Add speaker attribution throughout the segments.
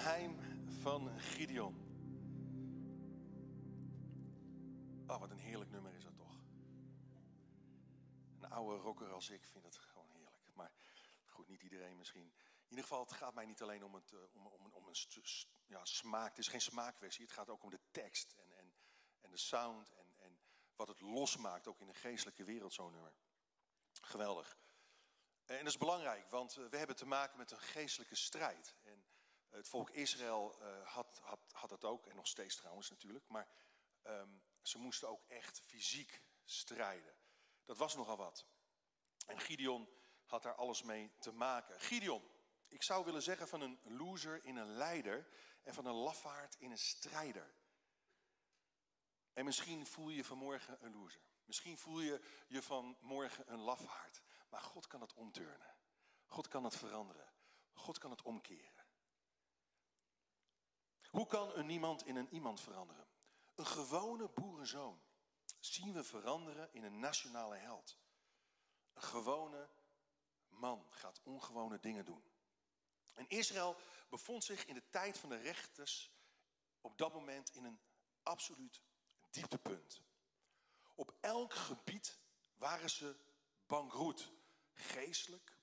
Speaker 1: geheim van Gideon. Oh, wat een heerlijk nummer is dat toch. Een oude rocker als ik vind het gewoon heerlijk. Maar goed, niet iedereen misschien. In ieder geval, het gaat mij niet alleen om, het, eh, om, om, om een ja, smaak. Het is geen smaakkwestie. Het gaat ook om de tekst en, en, en de sound. En, en wat het losmaakt, ook in de geestelijke wereld, zo'n nummer. Geweldig. En dat is belangrijk, want eh, we hebben te maken met een geestelijke strijd. Het volk Israël uh, had, had, had dat ook, en nog steeds trouwens natuurlijk. Maar um, ze moesten ook echt fysiek strijden. Dat was nogal wat. En Gideon had daar alles mee te maken. Gideon, ik zou willen zeggen van een loser in een leider en van een lafaard in een strijder. En misschien voel je vanmorgen een loser. Misschien voel je je vanmorgen een lafaard. Maar God kan het omturnen. God kan het veranderen. God kan het omkeren. Hoe kan een niemand in een iemand veranderen? Een gewone boerenzoon zien we veranderen in een nationale held. Een gewone man gaat ongewone dingen doen. En Israël bevond zich in de tijd van de rechters op dat moment in een absoluut dieptepunt. Op elk gebied waren ze bankroet. Geestelijk,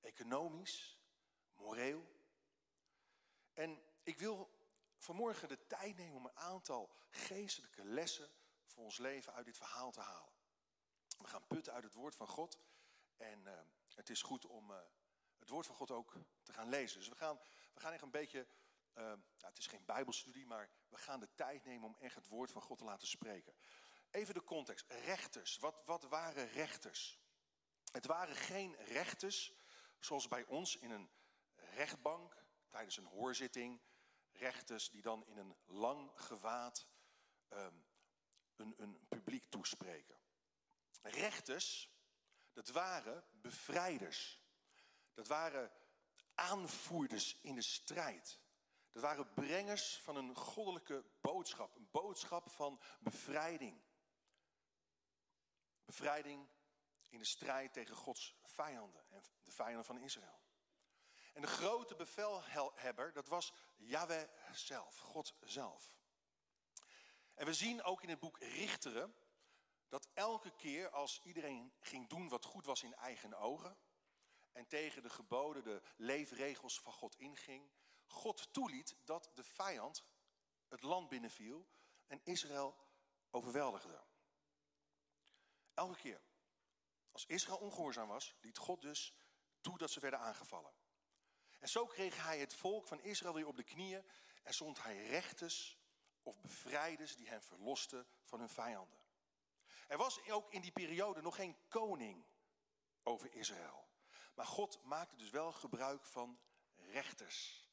Speaker 1: economisch, moreel. En ik wil vanmorgen de tijd nemen om een aantal geestelijke lessen voor ons leven uit dit verhaal te halen. We gaan putten uit het woord van God. En uh, het is goed om uh, het woord van God ook te gaan lezen. Dus we gaan, we gaan echt een beetje, uh, nou, het is geen bijbelstudie, maar we gaan de tijd nemen om echt het woord van God te laten spreken. Even de context. Rechters. Wat, wat waren rechters? Het waren geen rechters zoals bij ons in een rechtbank tijdens een hoorzitting rechters die dan in een lang gewaad um, een, een publiek toespreken. Rechters, dat waren bevrijders. Dat waren aanvoerders in de strijd. Dat waren brengers van een goddelijke boodschap. Een boodschap van bevrijding. Bevrijding in de strijd tegen Gods vijanden en de vijanden van Israël. En de grote bevelhebber, dat was Yahweh zelf, God zelf. En we zien ook in het boek Richteren dat elke keer als iedereen ging doen wat goed was in eigen ogen en tegen de geboden, de leefregels van God inging, God toeliet dat de vijand het land binnenviel en Israël overweldigde. Elke keer. Als Israël ongehoorzaam was, liet God dus toe dat ze werden aangevallen. En zo kreeg hij het volk van Israël weer op de knieën en zond hij rechters of bevrijders die hen verlosten van hun vijanden. Er was ook in die periode nog geen koning over Israël. Maar God maakte dus wel gebruik van rechters,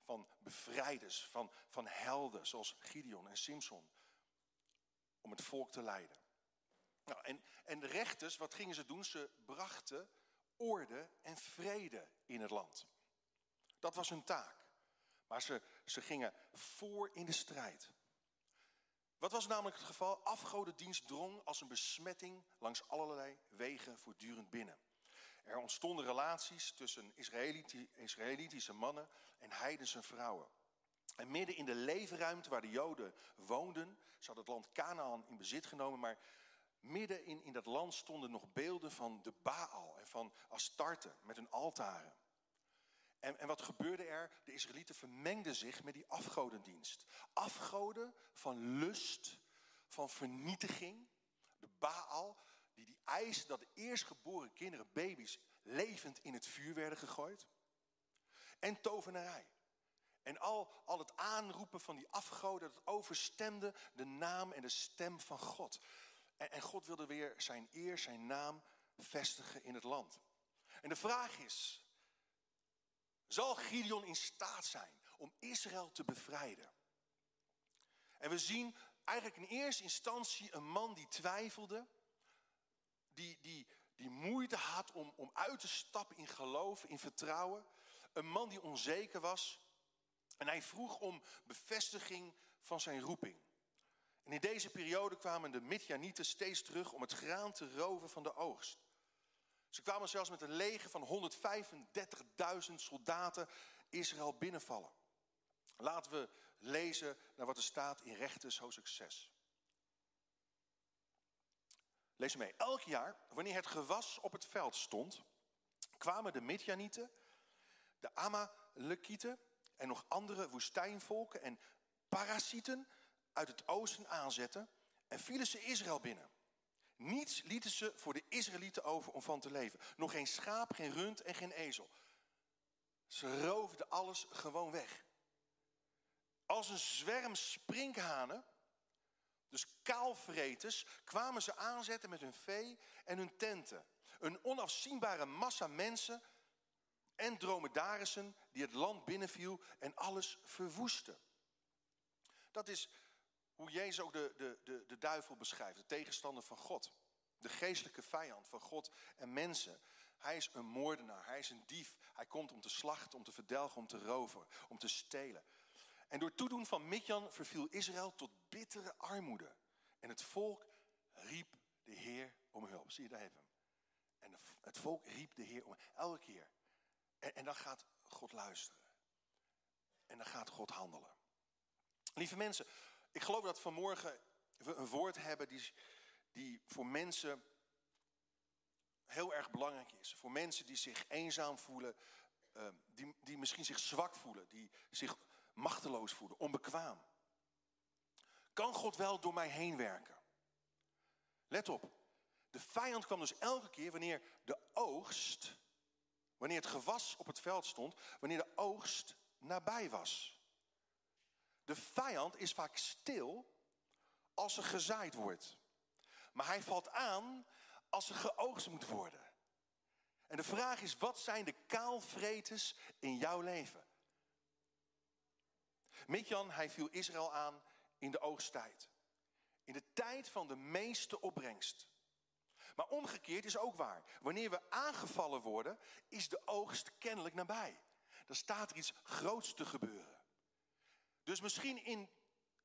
Speaker 1: van bevrijders, van, van helden zoals Gideon en Simson, om het volk te leiden. Nou, en, en de rechters, wat gingen ze doen? Ze brachten orde en vrede in het land. Dat was hun taak. Maar ze, ze gingen voor in de strijd. Wat was namelijk het geval? Afgodendienst drong als een besmetting langs allerlei wegen voortdurend binnen. Er ontstonden relaties tussen Israëlitische mannen en heidense vrouwen. En midden in de leefruimte waar de Joden woonden, ze hadden het land Canaan in bezit genomen, maar midden in, in dat land stonden nog beelden van de Baal en van Astarte met hun altaren. En, en wat gebeurde er? De Israëlieten vermengden zich met die afgodendienst. Afgoden van lust, van vernietiging. De Baal, die die eiste dat de eerstgeboren kinderen, baby's, levend in het vuur werden gegooid. En tovenarij. En al, al het aanroepen van die afgoden, dat overstemde de naam en de stem van God. En, en God wilde weer zijn eer, zijn naam vestigen in het land. En de vraag is, zal Gideon in staat zijn om Israël te bevrijden? En we zien eigenlijk in eerste instantie een man die twijfelde, die, die, die moeite had om, om uit te stappen in geloof, in vertrouwen. Een man die onzeker was. En hij vroeg om bevestiging van zijn roeping. En in deze periode kwamen de Midjanieten steeds terug om het graan te roven van de oogst. Ze kwamen zelfs met een leger van 135.000 soldaten Israël binnenvallen. Laten we lezen naar wat er staat in Rechters hoofdstuk 6. Lees mee. Elk jaar, wanneer het gewas op het veld stond, kwamen de Midjanieten, de Amalekieten en nog andere woestijnvolken en parasieten uit het oosten aanzetten en vielen ze Israël binnen. Niets lieten ze voor de Israëlieten over om van te leven. Nog geen schaap, geen rund en geen ezel. Ze roofden alles gewoon weg. Als een zwerm sprinkhanen, dus kaalvreters, kwamen ze aanzetten met hun vee en hun tenten. Een onafzienbare massa mensen en dromedarissen die het land binnenviel en alles verwoestte. Dat is hoe Jezus ook de, de, de, de duivel beschrijft, de tegenstander van God. De geestelijke vijand van God en mensen. Hij is een moordenaar, hij is een dief. Hij komt om te slachten, om te verdelgen, om te roven, om te stelen. En door toedoen van Midjan verviel Israël tot bittere armoede. En het volk riep de Heer om hulp. Zie je daar even? En het volk riep de Heer om elke keer. En, en dan gaat God luisteren. En dan gaat God handelen. Lieve mensen, ik geloof dat vanmorgen we een woord hebben die, die voor mensen heel erg belangrijk is. Voor mensen die zich eenzaam voelen, ehm, die, die misschien zich zwak voelen, die zich machteloos voelen, onbekwaam. Kan God wel door mij heen werken? Let op, de vijand kwam dus elke keer wanneer de oogst, wanneer het gewas op het veld stond, wanneer de oogst nabij was. De vijand is vaak stil als er gezaaid wordt. Maar hij valt aan als er geoogst moet worden. En de vraag is, wat zijn de kaalvreters in jouw leven? Midjan, hij viel Israël aan in de oogsttijd. In de tijd van de meeste opbrengst. Maar omgekeerd is ook waar. Wanneer we aangevallen worden, is de oogst kennelijk nabij. Dan staat er iets groots te gebeuren. Dus misschien in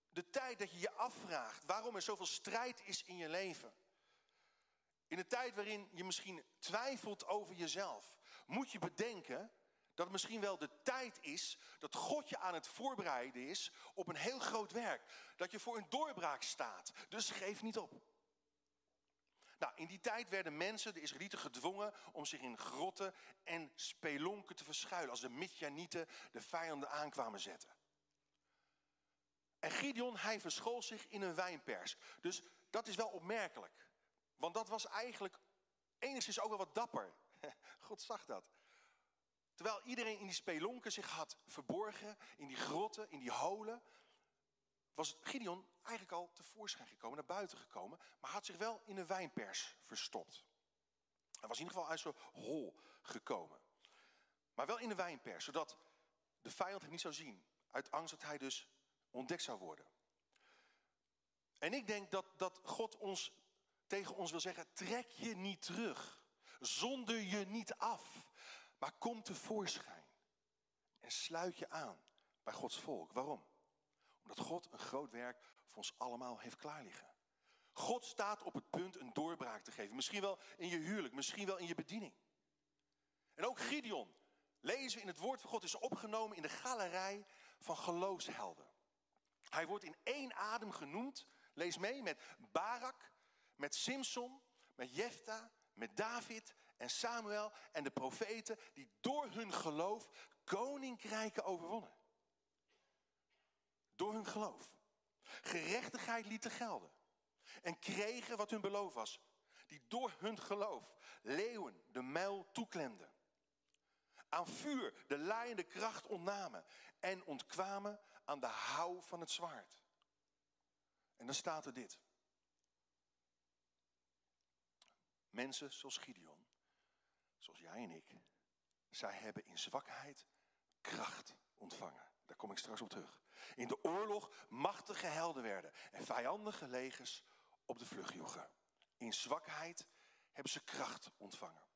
Speaker 1: de tijd dat je je afvraagt waarom er zoveel strijd is in je leven. In de tijd waarin je misschien twijfelt over jezelf, moet je bedenken dat het misschien wel de tijd is dat God je aan het voorbereiden is op een heel groot werk. Dat je voor een doorbraak staat. Dus geef niet op. Nou, in die tijd werden mensen, de Israëlieten, gedwongen om zich in grotten en spelonken te verschuilen. Als de Midjanieten de vijanden aankwamen zetten. En Gideon, hij verschool zich in een wijnpers. Dus dat is wel opmerkelijk. Want dat was eigenlijk enigszins ook wel wat dapper. God zag dat. Terwijl iedereen in die spelonken zich had verborgen, in die grotten, in die holen, was Gideon eigenlijk al tevoorschijn gekomen, naar buiten gekomen, maar had zich wel in een wijnpers verstopt. Hij was in ieder geval uit zo'n hol gekomen. Maar wel in de wijnpers, zodat de vijand hem niet zou zien. Uit angst dat hij dus ontdekt zou worden. En ik denk dat, dat God ons tegen ons wil zeggen: trek je niet terug. Zonder je niet af. Maar kom tevoorschijn. En sluit je aan bij Gods volk. Waarom? Omdat God een groot werk voor ons allemaal heeft klaarliggen. God staat op het punt een doorbraak te geven. Misschien wel in je huwelijk, misschien wel in je bediening. En ook Gideon, lezen we in het woord van God, is opgenomen in de galerij van geloofshelden. Hij wordt in één adem genoemd. Lees mee met Barak, met Simson, met Jefta, met David en Samuel en de profeten die door hun geloof koninkrijken overwonnen. Door hun geloof. Gerechtigheid lieten gelden. En kregen wat hun beloof was. Die door hun geloof leeuwen de muil toeklemden. Aan vuur de laaiende kracht ontnamen. En ontkwamen aan de hou van het zwaard. En dan staat er dit. Mensen zoals Gideon, zoals jij en ik, zij hebben in zwakheid kracht ontvangen. Daar kom ik straks op terug. In de oorlog machtige helden werden en vijandige legers op de vlucht joegen. In zwakheid hebben ze kracht ontvangen.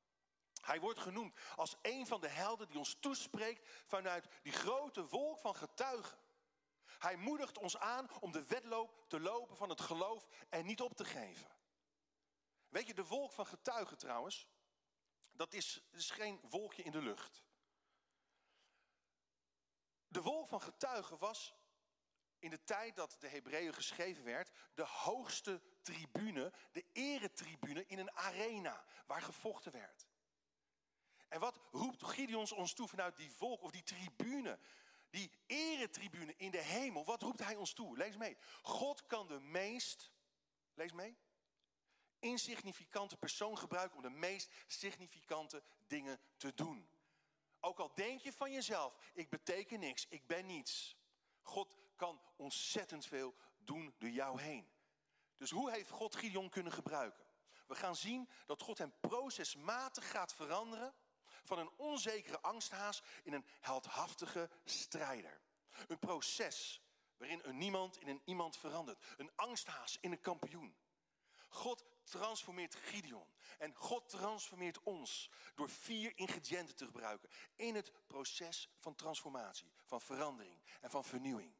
Speaker 1: Hij wordt genoemd als een van de helden die ons toespreekt vanuit die grote wolk van getuigen. Hij moedigt ons aan om de wedloop te lopen van het geloof en niet op te geven. Weet je, de wolk van getuigen trouwens, dat is, geen wolkje in de lucht. De wolk van getuigen was in de tijd dat de Hebreeën geschreven werd, de hoogste tribune, de eretribune in een arena waar gevochten werd. En wat roept Gideons ons toe vanuit die volk of die tribune, die eretribune in de hemel? Wat roept hij ons toe? Lees mee. God kan de meest, lees mee, insignificante persoon gebruiken om de meest significante dingen te doen. Ook al denk je van jezelf, ik beteken niks, ik ben niets. God kan ontzettend veel doen door jou heen. Dus hoe heeft God Gideon kunnen gebruiken? We gaan zien dat God hem procesmatig gaat veranderen van een onzekere angsthaas in een heldhaftige strijder. Een proces waarin een niemand in een iemand verandert. Een angsthaas in een kampioen. God transformeert Gideon. En God transformeert ons door vier ingrediënten te gebruiken in het proces van transformatie, van verandering en van vernieuwing.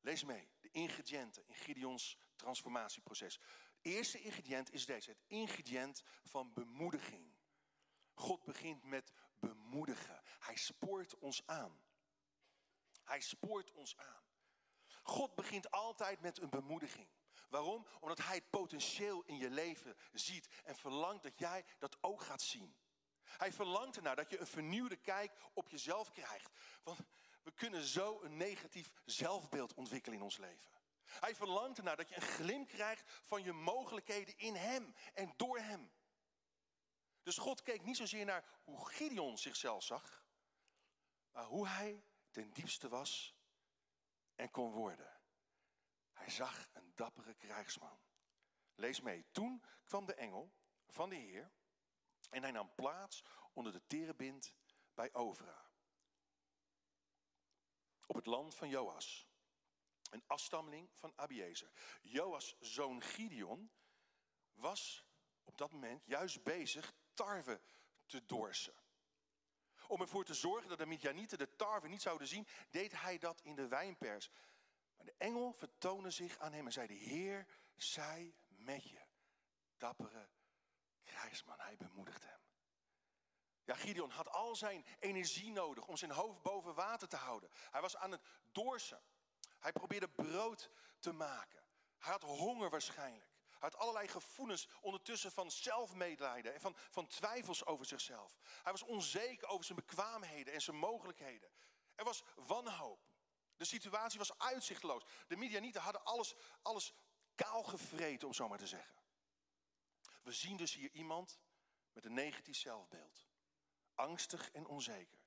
Speaker 1: Lees mee, de ingrediënten in Gideons transformatieproces. Het eerste ingrediënt is deze, het ingrediënt van bemoediging. God begint met bemoedigen. Hij spoort ons aan. Hij spoort ons aan. God begint altijd met een bemoediging. Waarom? Omdat hij het potentieel in je leven ziet en verlangt dat jij dat ook gaat zien. Hij verlangt ernaar dat je een vernieuwde kijk op jezelf krijgt. Want we kunnen zo een negatief zelfbeeld ontwikkelen in ons leven. Hij verlangt ernaar dat je een glimp krijgt van je mogelijkheden in Hem en door Hem. Dus God keek niet zozeer naar hoe Gideon zichzelf zag, maar hoe hij ten diepste was en kon worden. Hij zag een dappere krijgsman. Lees mee. Toen kwam de engel van de Heer en hij nam plaats onder de terebind bij Ovra. Op het land van Joas, een afstammeling van Abiezer. Joas' zoon Gideon was op dat moment juist bezig tarwe te dorsen. Om ervoor te zorgen dat de Midianieten de tarwe niet zouden zien, deed hij dat in de wijnpers. Maar de engel vertoonde zich aan hem en zei, de Heer zij met je. Dappere krijgsman, hij bemoedigt hem. Ja, Gideon had al zijn energie nodig om zijn hoofd boven water te houden. Hij was aan het dorsen. Hij probeerde brood te maken. Hij had honger waarschijnlijk. Had allerlei gevoelens ondertussen van zelfmedelijden en van, van twijfels over zichzelf. Hij was onzeker over zijn bekwaamheden en zijn mogelijkheden. Er was wanhoop. De situatie was uitzichtloos. De Midianieten hadden alles, alles kaal gevreten, om zo maar te zeggen. We zien dus hier iemand met een negatief zelfbeeld. Angstig en onzeker.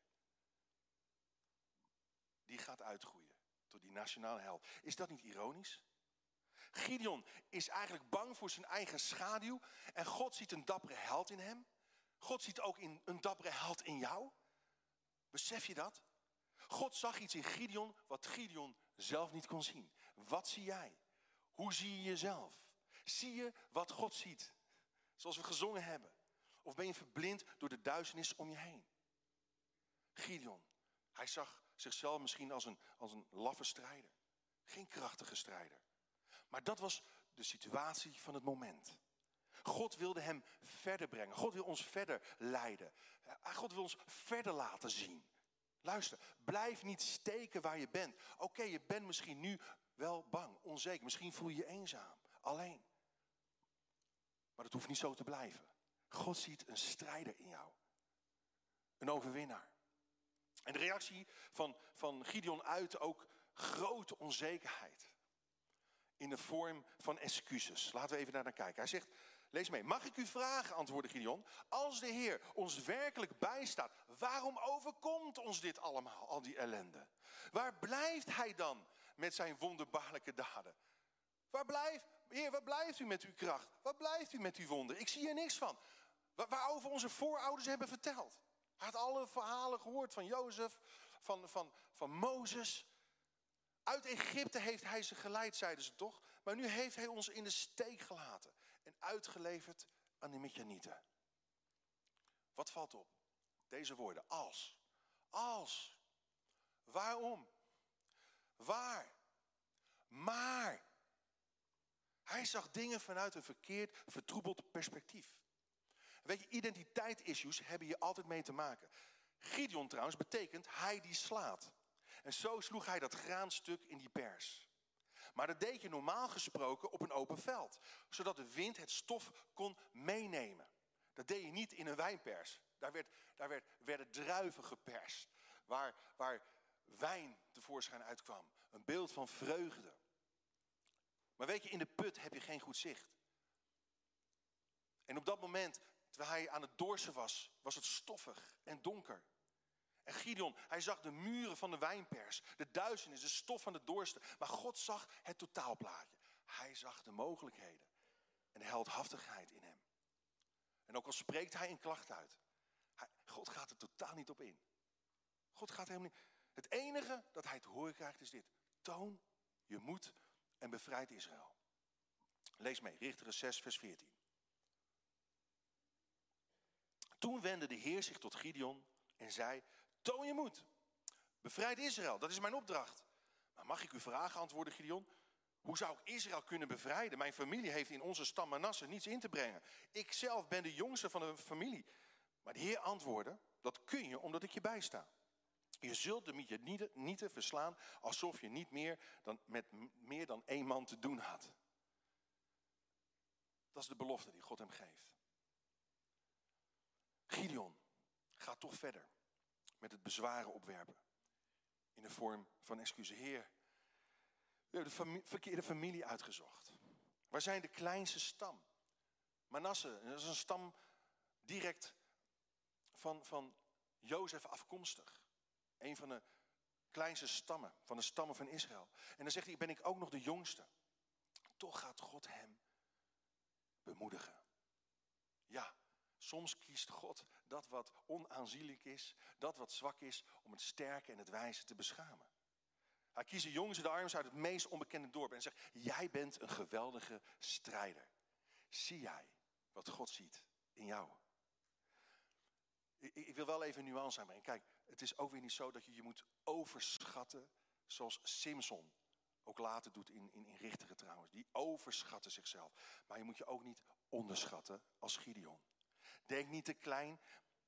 Speaker 1: Die gaat uitgroeien tot die nationale held. Is dat niet ironisch? Gideon is eigenlijk bang voor zijn eigen schaduw. En God ziet een dappere held in hem. God ziet ook in een dappere held in jou. Besef je dat? God zag iets in Gideon wat Gideon zelf niet kon zien. Wat zie jij? Hoe zie je jezelf? Zie je wat God ziet? Zoals we gezongen hebben. Of ben je verblind door de duisternis om je heen? Gideon, hij zag zichzelf misschien als een, als een laffe strijder. Geen krachtige strijder. Maar dat was de situatie van het moment. God wilde hem verder brengen. God wil ons verder leiden. God wil ons verder laten zien. Luister, blijf niet steken waar je bent. Oké, je bent misschien nu wel bang, onzeker. Misschien voel je je eenzaam, alleen. Maar dat hoeft niet zo te blijven. God ziet een strijder in jou. Een overwinnaar. En de reactie van, van Gideon uit ook grote onzekerheid in de vorm van excuses. Laten we even daar naar kijken. Hij zegt, lees mee. Mag ik u vragen, antwoordde Gideon, als de Heer ons werkelijk bijstaat, waarom overkomt ons dit allemaal, al die ellende? Waar blijft hij dan met zijn wonderbaarlijke daden? Waar blijft, Heer, waar blijft u met uw kracht? Waar blijft u met uw wonder? Ik zie er niks van. Waarover onze voorouders hebben verteld. Hij had alle verhalen gehoord van Jozef, van, van, van Mozes. Uit Egypte heeft hij ze geleid, zeiden ze toch? Maar nu heeft hij ons in de steek gelaten en uitgeleverd aan de Midjanieten. Wat valt op? Deze woorden. Als. Als. Waarom? Waar? Maar. Hij zag dingen vanuit een verkeerd, vertroebeld perspectief. Weet je, identiteit-issues hebben hier altijd mee te maken. Gideon trouwens betekent hij die slaat. En zo sloeg hij dat graanstuk in die pers. Maar dat deed je normaal gesproken op een open veld, zodat de wind het stof kon meenemen. Dat deed je niet in een wijnpers. Daar, werd, daar werd, werden druiven geperst, waar, waar wijn tevoorschijn uitkwam. Een beeld van vreugde. Maar weet je, in de put heb je geen goed zicht. En op dat moment, terwijl hij aan het dorsen was, was het stoffig en donker. En Gideon, hij zag de muren van de wijnpers, de duisternis, de stof van de dorsten. Maar God zag het totaalplaatje. Hij zag de mogelijkheden en de heldhaftigheid in hem. En ook al spreekt hij een klacht uit, hij, God gaat er totaal niet op in. God gaat helemaal niet. Het enige dat hij te horen krijgt is dit. Toon je moed en bevrijd Israël. Lees mee, Richteren 6, vers 14. Toen wendde de Heer zich tot Gideon en zei, toon je moed. Bevrijd Israël, dat is mijn opdracht. Maar mag ik u vragen, antwoordde Gideon, hoe zou ik Israël kunnen bevrijden? Mijn familie heeft in onze stam Manasse niets in te brengen. Ik zelf ben de jongste van de familie. Maar de Heer antwoordde, dat kun je omdat ik je bijsta. Je zult de Midianieten verslaan alsof je niet meer dan, met meer dan één man te doen had. Dat is de belofte die God hem geeft. Gideon gaat toch verder met het bezwaren opwerpen. In de vorm van excuses. Heer, we hebben de verkeerde familie uitgezocht. Waar zijn de kleinste stam? Manasse, dat is een stam direct van, van Jozef afkomstig. Een van de kleinste stammen, van de stammen van Israël. En dan zegt hij, ben ik ook nog de jongste. Toch gaat God hem bemoedigen. Ja, soms kiest God dat wat onaanzienlijk is, dat wat zwak is, om het sterke en het wijze te beschamen. Hij kiest de jongens de arms uit het meest onbekende dorp en zegt, jij bent een geweldige strijder. Zie jij wat God ziet in jou? Ik wil wel even een nuance aanbrengen. Kijk, het is ook weer niet zo dat je je moet overschatten zoals Simpson ook later doet in, in, in Richteren trouwens. Die overschatten zichzelf. Maar je moet je ook niet onderschatten als Gideon. Denk niet te klein,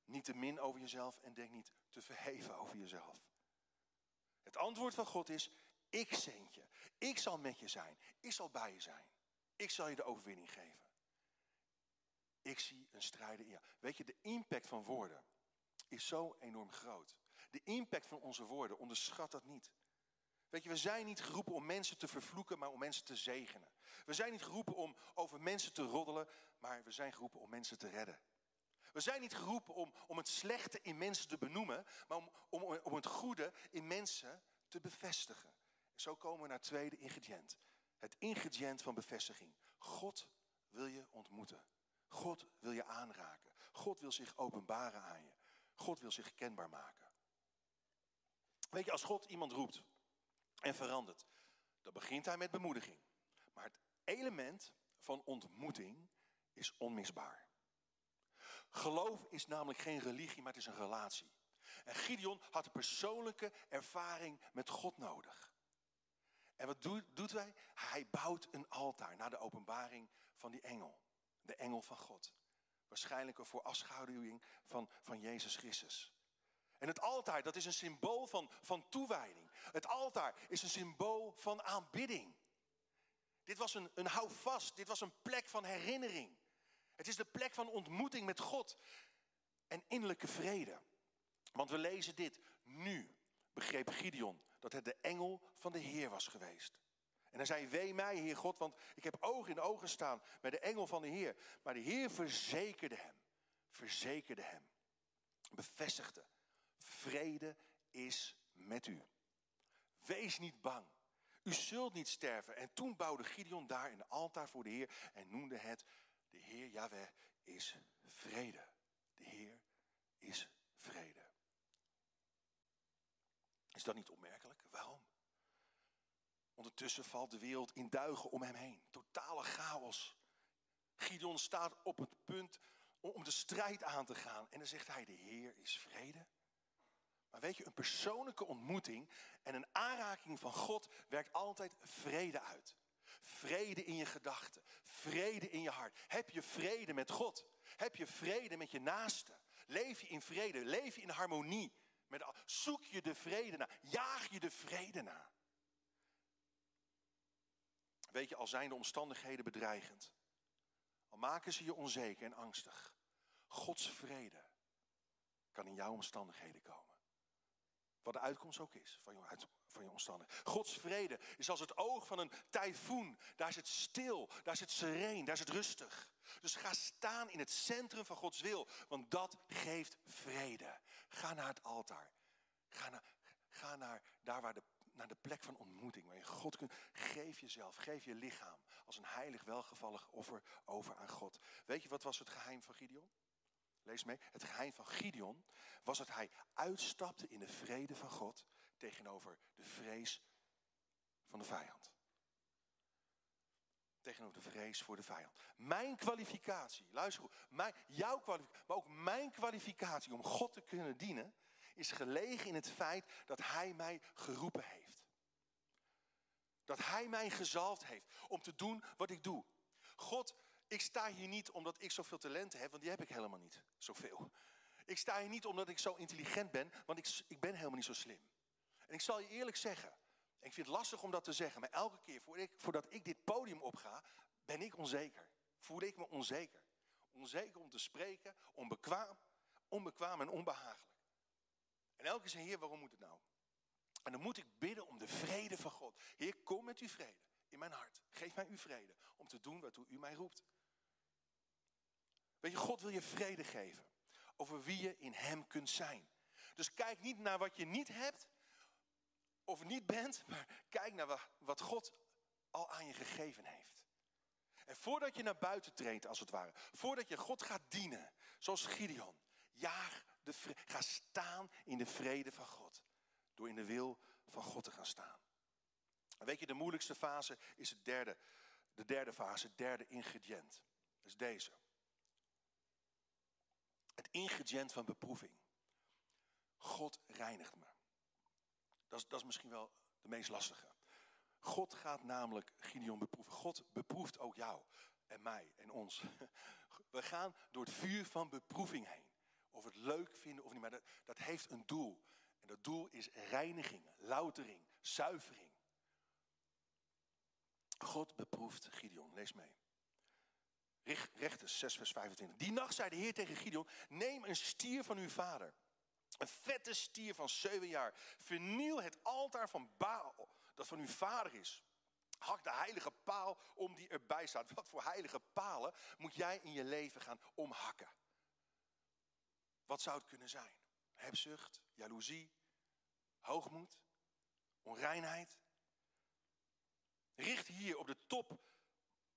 Speaker 1: niet te min over jezelf en denk niet te verheven over jezelf. Het antwoord van God is, ik zend je. Ik zal met je zijn. Ik zal bij je zijn. Ik zal je de overwinning geven. Ik zie een strijder in jou. Weet je, de impact van woorden is zo enorm groot. De impact van onze woorden, onderschat dat niet. Weet je, we zijn niet geroepen om mensen te vervloeken, maar om mensen te zegenen. We zijn niet geroepen om over mensen te roddelen, maar we zijn geroepen om mensen te redden. We zijn niet geroepen om, om het slechte in mensen te benoemen, maar om, om, om het goede in mensen te bevestigen. Zo komen we naar het tweede ingrediënt. Het ingrediënt van bevestiging. God wil je ontmoeten. God wil je aanraken. God wil zich openbaren aan je. God wil zich kenbaar maken. Weet je, als God iemand roept en verandert, dan begint hij met bemoediging. Maar het element van ontmoeting is onmisbaar. Geloof is namelijk geen religie, maar het is een relatie. En Gideon had een persoonlijke ervaring met God nodig. En wat doet, hij? Hij bouwt een altaar naar de openbaring van die engel. De engel van God. Waarschijnlijk een voorafschaduwing van, van Jezus Christus. En het altaar, dat is een symbool van, van toewijding. Het altaar is een symbool van aanbidding. Dit was een, een houvast, dit was een plek van herinnering. Het is de plek van ontmoeting met God en innerlijke vrede. Want we lezen dit. Nu begreep Gideon dat het de engel van de Heer was geweest. En hij zei, wee mij, Heer God, want ik heb ogen in ogen staan bij de engel van de Heer. Maar de Heer verzekerde hem, verzekerde hem, bevestigde, vrede is met u. Wees niet bang, u zult niet sterven. En toen bouwde Gideon daar een altaar voor de Heer en noemde het, de Heer Yahweh is vrede. De Heer is vrede. Is dat niet opmerkelijk? Waarom? Ondertussen valt de wereld in duigen om hem heen. Totale chaos. Gideon staat op het punt om de strijd aan te gaan. En dan zegt hij, de Heer is vrede. Maar weet je, een persoonlijke ontmoeting en een aanraking van God werkt altijd vrede uit. Vrede in je gedachten, vrede in je hart. Heb je vrede met God? Heb je vrede met je naaste? Leef je in vrede? Leef je in harmonie Met, zoek je de vrede na. Jaag je de vrede na. Weet je, al zijn de omstandigheden bedreigend. Al maken ze je onzeker en angstig. Gods vrede kan in jouw omstandigheden komen. Wat de uitkomst ook is van je, van omstandigheden. Gods vrede is als het oog van een tyfoon. Daar is het stil, daar is het sereen, daar is het rustig. Dus ga staan in het centrum van Gods wil, want dat geeft vrede. Ga naar het altaar. Ga naar, ga naar daar waar de, naar de plek van ontmoeting, waar je God kunt. Geef jezelf, geef je lichaam als een heilig, welgevallig offer over aan God. Weet je wat was het geheim van Gideon? Lees mee. Het geheim van Gideon was dat hij uitstapte in de vrede van God tegenover de vrees van de vijand. Tegenover de vrees voor de vijand. Mijn kwalificatie, luister goed, mijn, jouw kwalificatie, maar ook mijn kwalificatie om God te kunnen dienen, is gelegen in het feit dat Hij mij geroepen heeft. Dat Hij mij gezalfd heeft om te doen wat ik doe. God, ik sta hier niet omdat ik zoveel talenten heb, want die heb ik helemaal niet, zoveel. Ik sta hier niet omdat ik zo intelligent ben, want ik, ik ben helemaal niet zo slim. En ik zal je eerlijk zeggen, ik vind het lastig om dat te zeggen, maar elke keer voordat ik, dit podium opga, ben ik onzeker. Voel ik me onzeker. Onzeker om te spreken, onbekwaam, onbekwaam en onbehagelijk. En elke keer zei Heer, waarom moet het nou? En dan moet ik bidden om de vrede van God. Heer, kom met uw vrede mijn hart. Geef mij uw vrede om te doen waartoe u mij roept. Weet je, God wil je vrede geven over wie je in Hem kunt zijn. Dus kijk niet naar wat je niet hebt of niet bent, maar kijk naar wat God al aan je gegeven heeft. En voordat je naar buiten treedt, als het ware, voordat je God gaat dienen, zoals Gideon, de ga staan in de vrede van God. Door in de wil van God te gaan staan. Weet je, de moeilijkste fase is het derde, de derde fase, het derde ingrediënt. Dat is deze. Het ingrediënt van beproeving. God reinigt me. Dat is, dat is misschien wel de meest lastige. God gaat namelijk Gideon beproeven. God beproeft ook jou en mij en ons. We gaan door het vuur van beproeving heen. Of we het leuk vinden of niet, maar dat, dat heeft een doel. En dat doel is reiniging, loutering, zuivering. God beproeft Gideon. Lees mee. Rechters 6 vers 25. Die nacht zei de Heer tegen Gideon, neem een stier van uw vader. Een vette stier van zeven jaar. Verniel het altaar van Baal, dat van uw vader is. Hak de heilige paal om die erbij staat. Wat voor heilige palen moet jij in je leven gaan omhakken? Wat zou het kunnen zijn? Hebzucht, jaloezie, hoogmoed, onreinheid. Richt hier op de top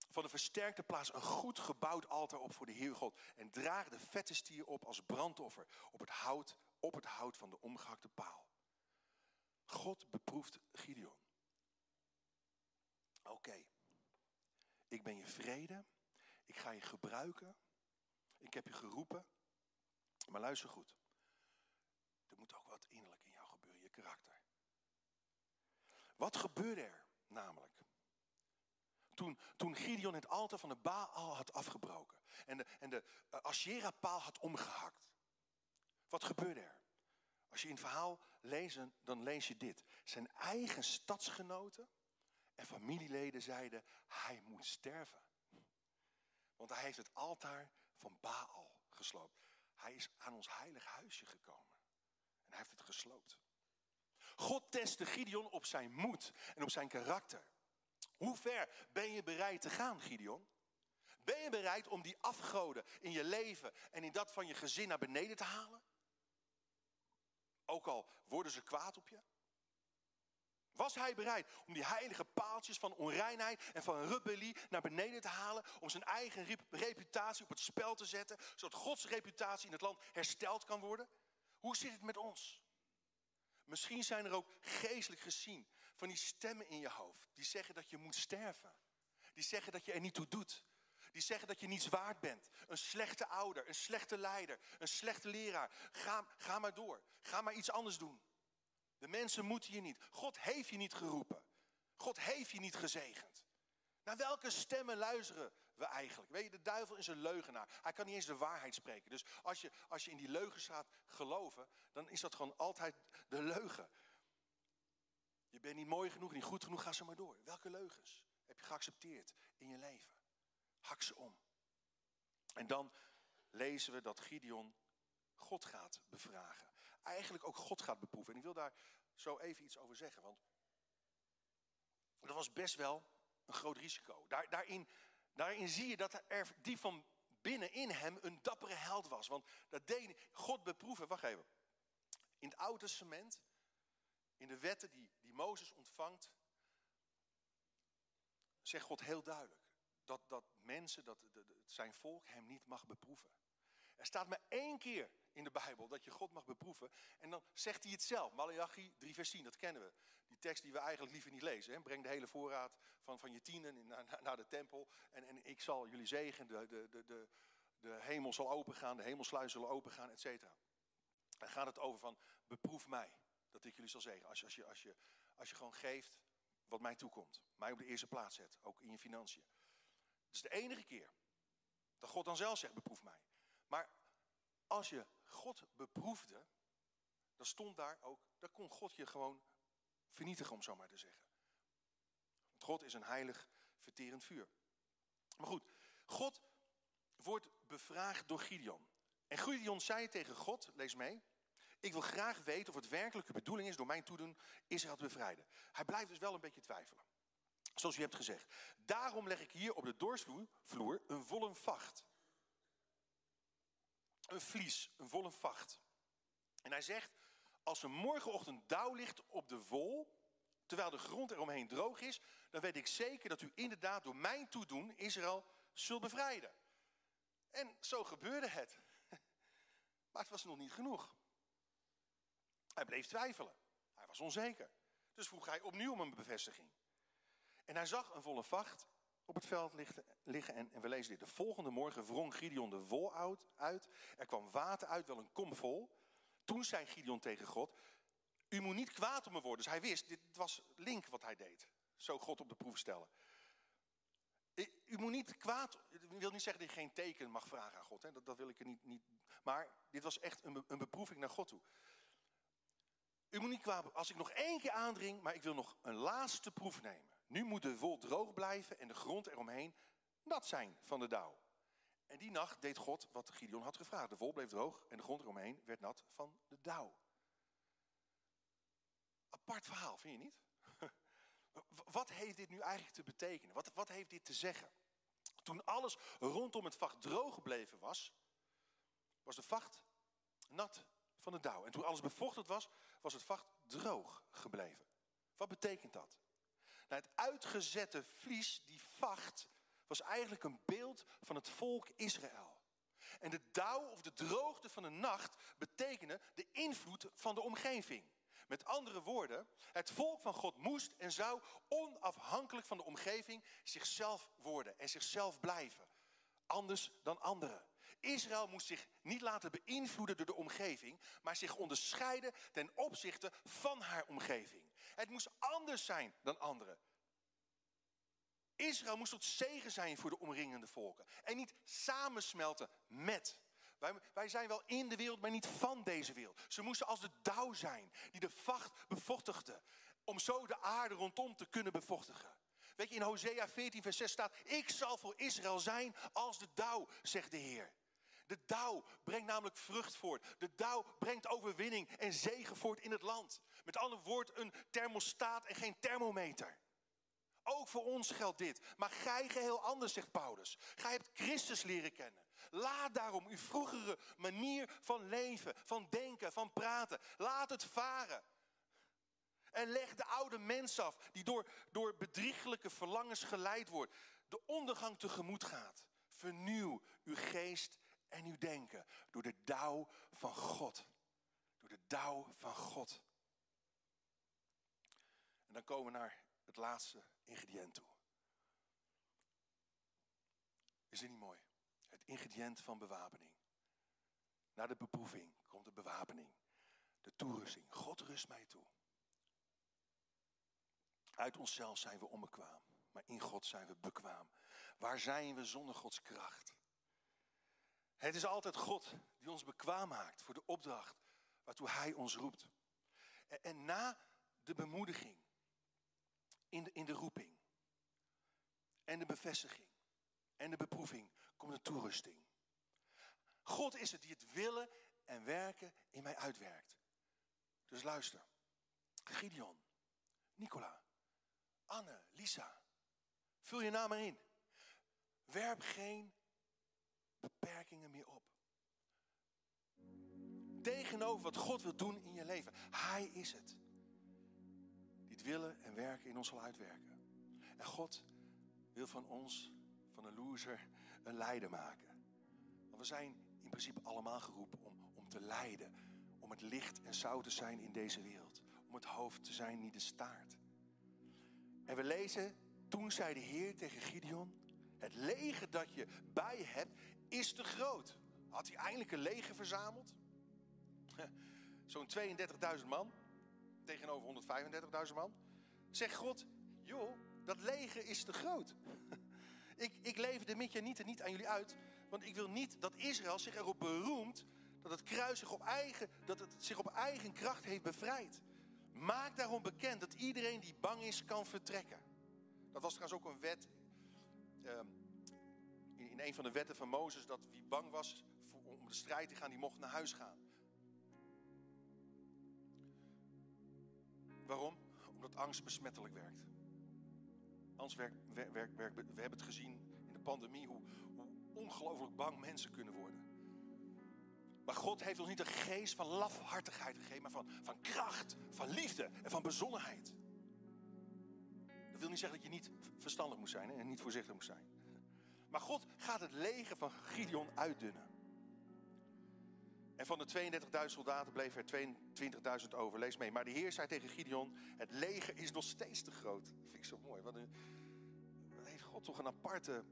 Speaker 1: van de versterkte plaats een goed gebouwd altaar op voor de Heer God. En draag de vette stier op als brandoffer op het hout, op het hout van de omgehakte paal. God beproeft Gideon. Oké, ik ben je vrede. Ik ga je gebruiken. Ik heb je geroepen. Maar luister goed. Er moet ook wat innerlijk in jou gebeuren, je karakter. Wat gebeurde er namelijk? Toen, toen Gideon het altaar van de Baal had afgebroken. En de, en de uh, Asherah-paal had omgehakt. Wat gebeurde er? Als je in het verhaal leest, dan lees je dit. Zijn eigen stadsgenoten en familieleden zeiden, hij moet sterven. Want hij heeft het altaar van Baal gesloopt. Hij is aan ons heilig huisje gekomen. En hij heeft het gesloopt. God testte Gideon op zijn moed en op zijn karakter. Hoe ver ben je bereid te gaan, Gideon? Ben je bereid om die afgoden in je leven en in dat van je gezin naar beneden te halen? Ook al worden ze kwaad op je? Was hij bereid om die heilige paaltjes van onreinheid en van rebellie naar beneden te halen? Om zijn eigen reputatie op het spel te zetten, zodat Gods reputatie in het land hersteld kan worden? Hoe zit het met ons? Misschien zijn er ook geestelijk gezien van die stemmen in je hoofd. Die zeggen dat je moet sterven. Die zeggen dat je er niet toe doet. Die zeggen dat je niets waard bent. Een slechte ouder, een slechte leider, een slechte leraar. Ga, ga maar door. Ga maar iets anders doen. De mensen moeten je niet. God heeft je niet geroepen. God heeft je niet gezegend. Naar welke stemmen luisteren we eigenlijk? Weet je, de duivel is een leugenaar. Hij kan niet eens de waarheid spreken. Dus als je, als je in die leugens gaat geloven, dan is dat gewoon altijd de leugen. Je bent niet mooi genoeg, niet goed genoeg, ga ze maar door. Welke leugens heb je geaccepteerd in je leven? Hak ze om. En dan lezen we dat Gideon God gaat bevragen. Eigenlijk ook God gaat beproeven. En ik wil daar zo even iets over zeggen, want dat was best wel een groot risico. Daar, daarin, daarin zie je dat er die van binnen in hem een dappere held was. Want dat deed God beproeven. Wacht even. In het Oude Testament, in de wetten die, die Mozes ontvangt, zegt God heel duidelijk dat, dat mensen, dat zijn volk hem niet mag beproeven. Er staat maar één keer in de Bijbel dat je God mag beproeven. En dan zegt hij het zelf. Malachi 3 vers 10, dat kennen we. Die tekst die we eigenlijk liever niet lezen. Hè? Breng de hele voorraad van, van je tienen naar, naar de tempel. En, en ik zal jullie zegen. De, de, de, de, hemel zal opengaan. De hemelsluizen zullen opengaan, et cetera. Dan gaat het over van beproef mij. Dat ik jullie zal zegen. Als als, je, als, je, als je gewoon geeft wat mij toekomt. Mij op de eerste plaats zet. Ook in je financiën. Het is de enige keer dat God dan zelf zegt beproef mij. Maar als je God beproefde, dan stond daar ook, dan kon God je gewoon vernietigen, om zo maar te zeggen. Want God is een heilig, verterend vuur. Maar goed, God wordt bevraagd door Gideon. En Gideon zei tegen God, lees mee, ik wil graag weten of het werkelijke bedoeling is door mijn toedoen Israël te bevrijden. Hij blijft dus wel een beetje twijfelen. Zoals u hebt gezegd. Daarom leg ik hier op de doorsvloer een volle vacht een vlies, een volle vacht. En hij zegt, als er morgenochtend dauw ligt op de wol, terwijl de grond eromheen droog is, dan weet ik zeker dat u inderdaad door mijn toedoen Israël zult bevrijden. En zo gebeurde het. Maar het was nog niet genoeg. Hij bleef twijfelen. Hij was onzeker. Dus vroeg hij opnieuw om een bevestiging. En hij zag een volle vacht op het veld liggen. En, en we lezen dit. De volgende morgen wrong Gideon de wol uit. Er kwam water uit, wel een kom vol. Toen zei Gideon tegen God, u moet niet kwaad op me worden. Dus hij wist, dit was link wat hij deed. Zo God op de proef stellen. U moet niet kwaad, ik wil niet zeggen dat je geen teken mag vragen aan God. Hè? Dat, dat wil ik er niet, niet. Maar dit was echt een, een beproeving naar God toe. U moet niet kwaad, als ik nog één keer aandring, maar ik wil nog een laatste proef nemen. Nu moet de wol droog blijven en de grond eromheen nat zijn van de dauw. En die nacht deed God wat Gideon had gevraagd. De wol bleef droog en de grond eromheen werd nat van de dauw. Apart verhaal, vind je niet? Wat heeft dit nu eigenlijk te betekenen? Wat, wat heeft dit te zeggen? Toen alles rondom het vacht droog gebleven was, was de vacht nat van de dauw. En toen alles bevochtigd was, was het vacht droog gebleven. Wat betekent dat? Nou, het uitgezette vlies, die vacht, was eigenlijk een beeld van het volk Israël. En de dauw of de droogte van de nacht betekende de invloed van de omgeving. Met andere woorden, het volk van God moest en zou onafhankelijk van de omgeving zichzelf worden en zichzelf blijven. Anders dan anderen. Israël moest zich niet laten beïnvloeden door de omgeving, maar zich onderscheiden ten opzichte van haar omgeving. Het moest anders zijn dan anderen. Israël moest tot zegen zijn voor de omringende volken. En niet samensmelten met. Wij, wij, zijn wel in de wereld, maar niet van deze wereld. Ze moesten als de dauw zijn, die de vacht bevochtigde. Om zo de aarde rondom te kunnen bevochtigen. Weet je, in Hosea 14, vers 6 staat: Ik zal voor Israël zijn als de dauw, zegt de Heer. De dauw brengt namelijk vrucht voort. De dauw brengt overwinning en zegen voort in het land. Met andere woorden, een thermostaat en geen thermometer. Ook voor ons geldt dit. Maar gij geheel anders, zegt Paulus. Gij hebt Christus leren kennen. Laat daarom uw vroegere manier van leven, van denken, van praten. Laat het varen. En leg de oude mens af, die door, door bedrieglijke verlangens geleid wordt, de ondergang tegemoet gaat. Vernieuw uw geest en uw denken door de dauw van God. Door de dauw van God. En dan komen we naar het laatste ingrediënt toe. Is dit niet mooi? Het ingrediënt van bewapening. Na de beproeving komt de bewapening. De toerusting. God rust mij toe. Uit onszelf zijn we onbekwaam. maar in God zijn we bekwaam. Waar zijn we zonder Gods kracht? Het is altijd God die ons bekwaam maakt voor de opdracht waartoe Hij ons roept. En, en na de bemoediging, in de, in de roeping, en de bevestiging, en de beproeving, komt de toerusting. God is het die het willen en werken in mij uitwerkt. Dus luister. Gideon, Nicola, Anne, Lisa. Vul je naam erin. Werp geen beperkingen meer op. Tegenover wat God wil doen in je leven. Hij is het. Die het willen en werken in ons zal uitwerken. En God wil van ons, van een loser, een leider maken. Want we zijn in principe allemaal geroepen om, om te leiden. Om het licht en zout te zijn in deze wereld. Om het hoofd te zijn, niet de staart. En we lezen, toen zei de Heer tegen Gideon... Het leger dat je bij hebt is te groot. Had hij eindelijk een leger verzameld? Zo'n 32.000 man tegenover 135.000 man. Zegt God, joh, dat leger is te groot. ik, ik lever de Midjanieten niet aan jullie uit, want ik wil niet dat Israël zich erop beroemt dat het kruis zich op eigen, dat het zich op eigen kracht heeft bevrijd. Maak daarom bekend dat iedereen die bang is kan vertrekken. Dat was trouwens ook een wet ehm, in, een van de wetten van Mozes dat wie bang was om de strijd te gaan, die mocht naar huis gaan. Waarom? Omdat angst besmettelijk werkt. Angst werkt, werkt, we hebben het gezien in de pandemie hoe, hoe ongelooflijk bang mensen kunnen worden. Maar God heeft ons niet een geest van lafhartigheid gegeven, maar van, van kracht, van liefde en van bezonnenheid. Dat wil niet zeggen dat je niet verstandig moet zijn en niet voorzichtig moet zijn. Maar God gaat het leger van Gideon uitdunnen. En van de 32.000 soldaten bleef er 22.000 over. Lees mee. Maar de Heer zei tegen Gideon: Het leger is nog steeds te groot. Dat vind ik zo mooi. Wat, heeft God toch een aparte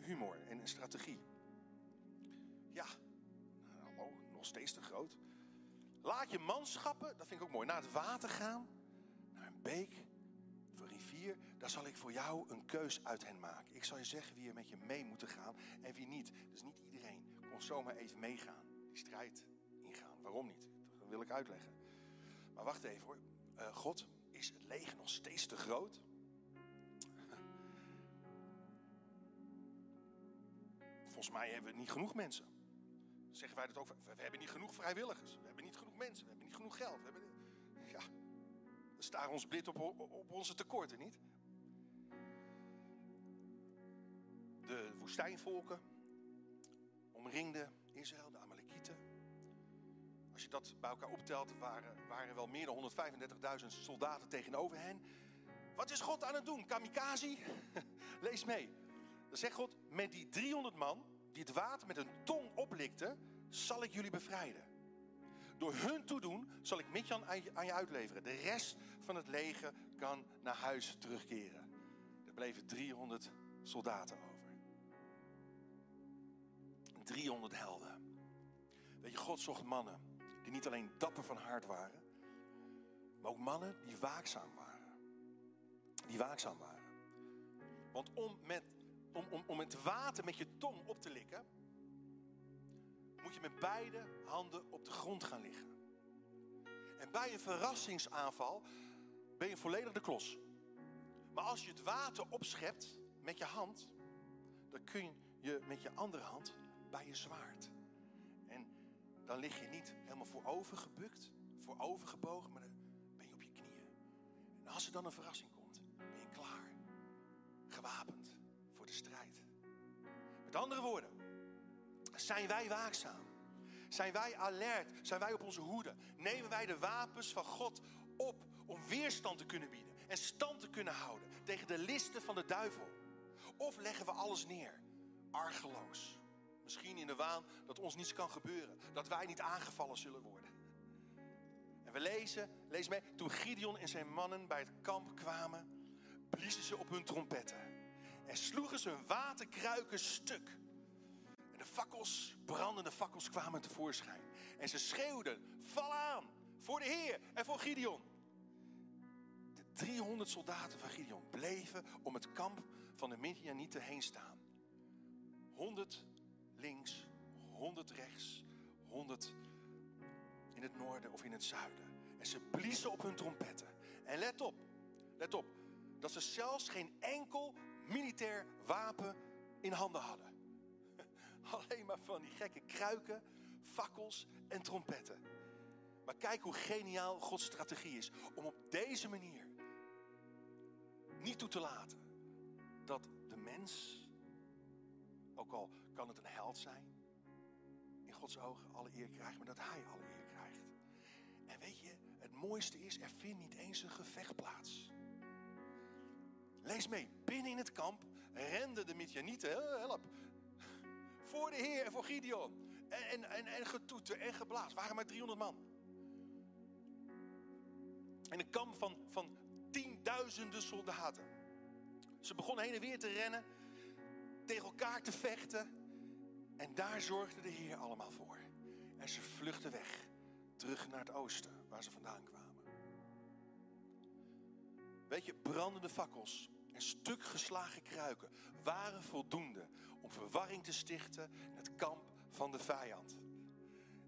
Speaker 1: humor en een strategie. Ja, nou, nog steeds te groot. Laat je manschappen, dat vind ik ook mooi, naar het water gaan. Naar een beek daar zal ik voor jou een keus uit hen maken. Ik zal je zeggen wie er met je mee moeten gaan en wie niet. Dus niet iedereen kon zomaar even meegaan, die strijd ingaan. Waarom niet? Dat wil ik uitleggen. Maar wacht even hoor. Uh, God, is het leger nog steeds te groot? Volgens mij hebben we niet genoeg mensen. Zeggen wij dat ook? We hebben niet genoeg vrijwilligers. We hebben niet genoeg mensen. We hebben niet genoeg geld. We hebben, ja, ons blind op, op onze tekorten, niet? De woestijnvolken omringden Israël, de Amalekieten. Als je dat bij elkaar optelt, waren, waren wel meer dan 135.000 soldaten tegenover hen. Wat is God aan het doen? Kamikaze? Lees mee. Dan zegt God, met die 300 man die het water met een tong oplikten, zal ik jullie bevrijden. Door hun toedoen zal ik Midjan aan je uitleveren. De rest van het leger kan naar huis terugkeren. Er bleven 300 soldaten. 300 helden. Weet je, God zocht mannen die niet alleen dapper van hart waren, maar ook mannen die waakzaam waren. Die waakzaam waren. Want om, met, om, om, om het water met je tong op te likken, moet je met beide handen op de grond gaan liggen. En bij een verrassingsaanval ben je volledig de klos. Maar als je het water opschept met je hand, dan kun je met je andere hand bij je zwaard. En dan lig je niet helemaal voorover gebukt, voorover gebogen, maar dan ben je op je knieën. En als er dan een verrassing komt, ben je klaar. Gewapend voor de strijd. Met andere woorden, zijn wij waakzaam? Zijn wij alert? Zijn wij op onze hoede? Nemen wij de wapens van God op om weerstand te kunnen bieden en stand te kunnen houden tegen de listen van de duivel? Of leggen we alles neer, argeloos? Misschien in de waan dat ons niets kan gebeuren, dat wij niet aangevallen zullen worden. En we lezen, lees mee, toen Gideon en zijn mannen bij het kamp kwamen, bliezen ze op hun trompetten en sloegen ze hun waterkruiken stuk fakkels, brandende fakkels kwamen tevoorschijn. En ze schreeuwden, val aan voor de Heer en voor Gideon. 300 soldaten van Gideon bleven om het kamp van de Midianieten heen staan. 100 links, 100 rechts, 100 in het noorden of in het zuiden. En ze bliezen op hun trompetten. En let op, let op, dat ze zelfs geen enkel militair wapen in handen hadden. Alleen maar van die gekke kruiken, fakkels en trompetten. Maar kijk hoe geniaal Gods strategie is om op deze manier niet toe te laten dat de mens, ook al kan het een held zijn, in Gods ogen alle eer krijgt, maar dat hij alle eer krijgt. En weet je, het mooiste is, er vindt niet eens een gevecht plaats. Lees mee, binnen in het kamp renden de Midianieten, help, voor de Heer en voor Gideon. En, en, en, en getoeter en waren maar 300 man. In een kamp van, van tienduizenden soldaten. Ze begonnen heen en weer te rennen, tegen elkaar te vechten. En daar zorgde de Heer allemaal voor. En ze vluchtten weg, terug naar het oosten, waar ze vandaan kwamen. Weet je, brandende fakkels en stuk geslagen kruiken waren voldoende om verwarring te stichten in het kamp van de vijand.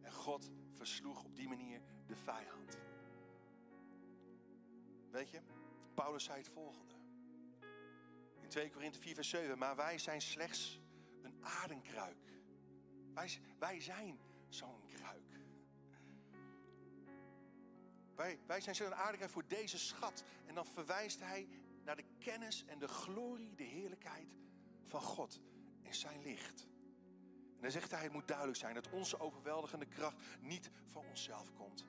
Speaker 1: En God versloeg op die manier de vijand. Weet je, Paulus zei het volgende. In 2 Korinthe 4 vers 7. Maar wij zijn slechts een aardenkruik. Wij, wij zijn zo'n kruik. Wij, wij zijn zo'n aardenkruik voor deze schat. En dan verwijst hij naar de kennis en de glorie, de heerlijkheid van God en zijn licht. En dan zegt hij, het moet duidelijk zijn dat onze overweldigende kracht niet van onszelf komt,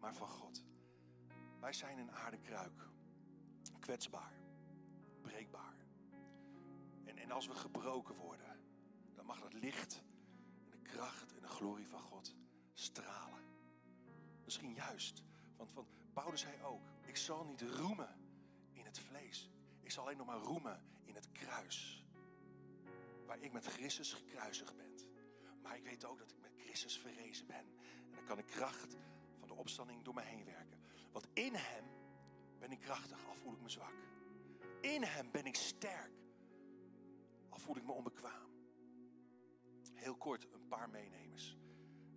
Speaker 1: maar van God. Wij zijn een aardekruik, kwetsbaar, breekbaar. En, en als we gebroken worden, dan mag dat licht kracht en de glorie van God stralen. Misschien juist, want, want Paulus zei ook, ik zal niet roemen in het vlees. Ik zal alleen nog maar roemen in het kruis. Waar ik met Christus gekruisigd ben. Maar ik weet ook dat ik met Christus verrezen ben. En dan kan de kracht van de opstanding door mij heen werken. Want in Hem ben ik krachtig, al voel ik me zwak. In Hem ben ik sterk, al voel ik me onbekwaam. Heel kort een paar meenemers.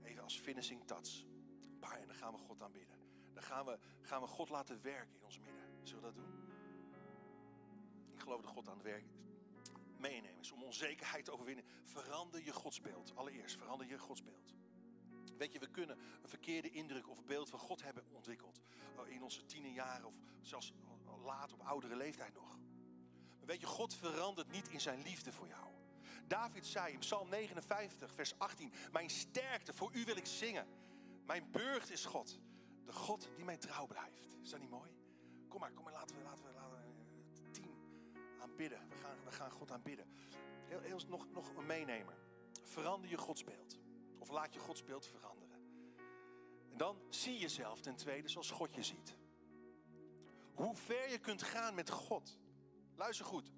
Speaker 1: Even als finishing touch. Een paar en dan gaan we God aanbidden. Dan gaan we, gaan we God laten werken in ons midden. Zullen we dat doen? Ik geloof dat God aan het werk meenemers. Om onzekerheid te overwinnen. Verander je godsbeeld. Allereerst, verander je godsbeeld. Weet je, we kunnen een verkeerde indruk of beeld van God hebben ontwikkeld. Oh, in onze tienerjaren of zelfs laat op oudere leeftijd nog. Maar weet je, God verandert niet in zijn liefde voor jou. David zei in Psalm 59, vers 18: Mijn sterkte, voor u wil ik zingen. Mijn burcht is God. De God die mij trouw blijft. Is dat niet mooi? Kom maar, kom maar, laten we, laten we, laten we het team aanbidden. We gaan, we gaan God aanbidden. Heel, heel, nog, nog een meenemer. Verander je godsbeeld. Of laat je godsbeeld veranderen. En dan zie jezelf ten tweede zoals God je ziet. Hoe ver je kunt gaan met God. Luister goed.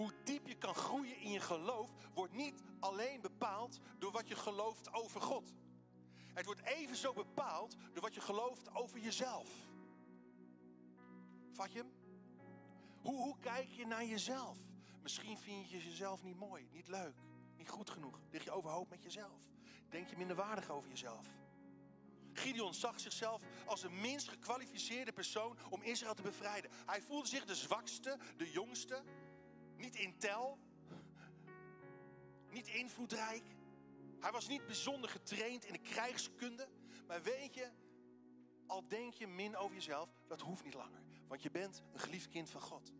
Speaker 1: Hoe diep je kan groeien in je geloof wordt niet alleen bepaald door wat je gelooft over God. Het wordt evenzo bepaald door wat je gelooft over jezelf. Vat je hem? Hoe, hoe kijk je naar jezelf? Misschien vind je jezelf niet mooi, niet leuk, niet goed genoeg. Lig je overhoop met jezelf? Denk je minder waardig over jezelf? Gideon zag zichzelf als de minst gekwalificeerde persoon om Israël te bevrijden. Hij voelde zich de zwakste, de jongste, niet in tel, niet invloedrijk. Hij was niet bijzonder getraind in de krijgskunde. Maar weet je, al denk je min over jezelf, dat hoeft niet langer. Want je bent een geliefd kind van God.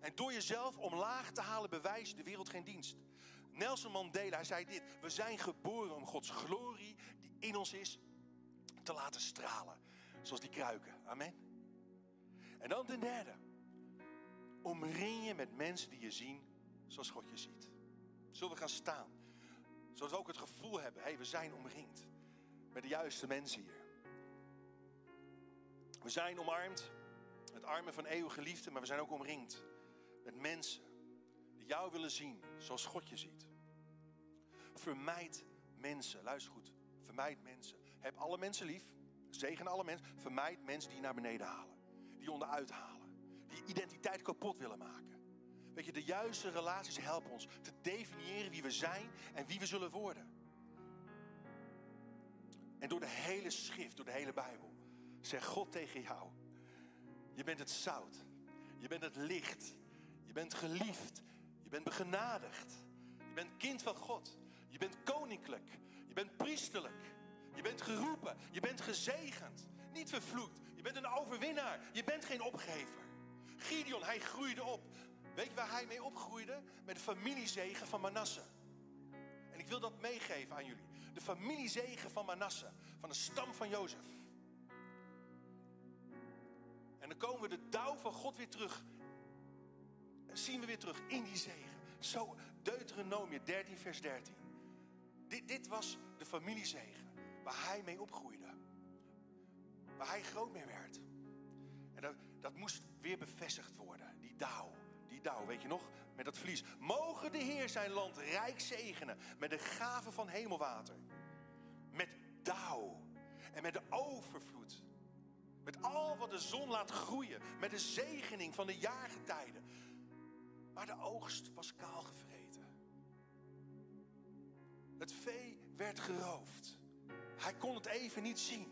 Speaker 1: En door jezelf omlaag te halen bewijs de wereld geen dienst. Nelson Mandela, zei dit. We zijn geboren om Gods glorie die in ons is te laten stralen. Zoals die kruiken. Amen. En dan ten derde. Omring je met mensen die je zien zoals God je ziet. Zullen we gaan staan? Zodat we ook het gevoel hebben, hé, we zijn omringd. Met de juiste mensen hier. We zijn omarmd met armen van eeuwige liefde, maar we zijn ook omringd met mensen die jou willen zien zoals God je ziet. Vermijd mensen, luister goed, vermijd mensen. Heb alle mensen lief, zegen alle mensen. Vermijd mensen die je naar beneden halen, die onderuit halen. Je identiteit kapot willen maken. Weet je, de juiste relaties helpen ons te definiëren wie we zijn en wie we zullen worden. En door de hele schrift, door de hele Bijbel, zegt God tegen jou: Je bent het zout, je bent het licht, je bent geliefd, je bent begenadigd, je bent kind van God, je bent koninklijk, je bent priesterlijk, je bent geroepen, je bent gezegend, niet vervloekt, je bent een overwinnaar, je bent geen opgever. Gideon, hij groeide op. Weet je waar hij mee opgroeide? Met de familiezegen van Manasse. En ik wil dat meegeven aan jullie. De familiezegen van Manasse, van de stam van Jozef. En dan komen we de dauw van God weer terug. En zien we weer terug in die zegen. Zo, Deuteronomie 13, vers 13. Dit, dit was de familiezegen waar hij mee opgroeide. Waar hij groot mee werd. Dat moest weer bevestigd worden, die dauw. Die dauw, weet je nog? Met dat vlies. Mogen de Heer zijn land rijk zegenen met de gave van hemelwater. Met dauw en met de overvloed. Met al wat de zon laat groeien. Met de zegening van de jaargetijden. Maar de oogst was kaal gevreten. Het vee werd geroofd. Hij kon het even niet zien.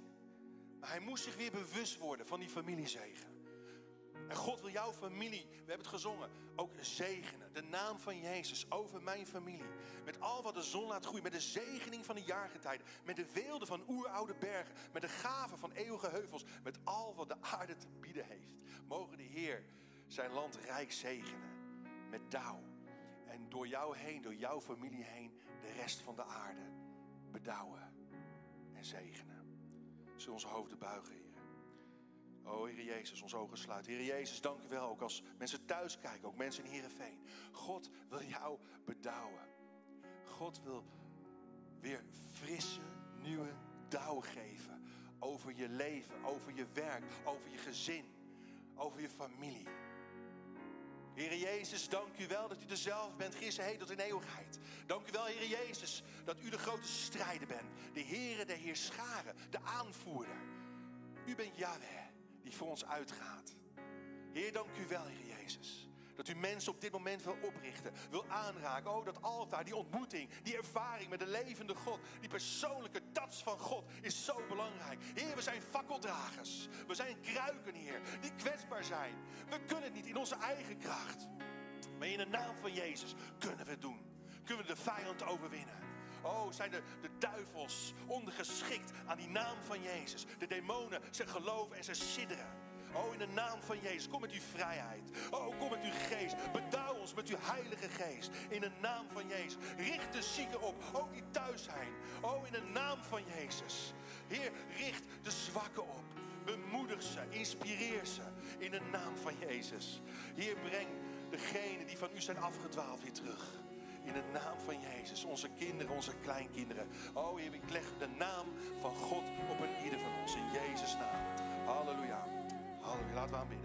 Speaker 1: Maar hij moest zich weer bewust worden van die familiezegen. En God wil jouw familie, we hebben het gezongen, ook zegenen. De naam van Jezus over mijn familie. Met al wat de zon laat groeien. Met de zegening van de jaargetijden. Met de weelde van oeroude bergen. Met de gaven van eeuwige heuvels. Met al wat de aarde te bieden heeft. Mogen de Heer zijn land rijk zegenen. Met dauw. En door jou heen, door jouw familie heen, de rest van de aarde bedouwen en zegenen. Zullen onze hoofden buigen, Heer. Oh, Heer Jezus, ons ogen sluiten. Heer Jezus, dank u wel. Ook als mensen thuis kijken, ook mensen in Heerenveen. God wil jou bedouwen. God wil weer frisse, nieuwe dauw geven. Over je leven, over je werk, over je gezin, over je familie. Heer Jezus, dank u wel dat u dezelfde bent, gisteren, heet tot in eeuwigheid. Dank u wel, Heer Jezus, dat u de grote strijder bent. De Heere, de Heerscharen, de aanvoerder. U bent Yahweh, die voor ons uitgaat. Heer, dank u wel, Heer Jezus. Dat u mensen op dit moment wil oprichten, wil aanraken. Oh, dat altaar, die ontmoeting, die ervaring met de levende God. Die persoonlijke touch van God is zo belangrijk. Heer, we zijn fakkeldragers. We zijn kruiken, Heer, die kwetsbaar zijn. We kunnen het niet in onze eigen kracht. Maar in de naam van Jezus kunnen we het doen. Kunnen we de vijand overwinnen. Oh, zijn de, de duivels ondergeschikt aan die naam van Jezus. De demonen, ze geloven en ze sidderen. Oh, in de naam van Jezus, kom met uw vrijheid. Oh, kom met uw geest. Bedouw ons met uw heilige geest. In de naam van Jezus. Richt de zieken op, ook die thuis zijn. Oh, in de naam van Jezus. Heer, richt de zwakken op. Bemoedig ze, inspireer ze. In de naam van Jezus. Heer, breng degenen die van u zijn afgedwaald weer terug. In de naam van Jezus, onze kinderen, onze kleinkinderen. Oh Heer, ik leg de naam van God op een ieder van ons. In Jezus' naam. Halleluja. Halleluja. Laten we aanbidden.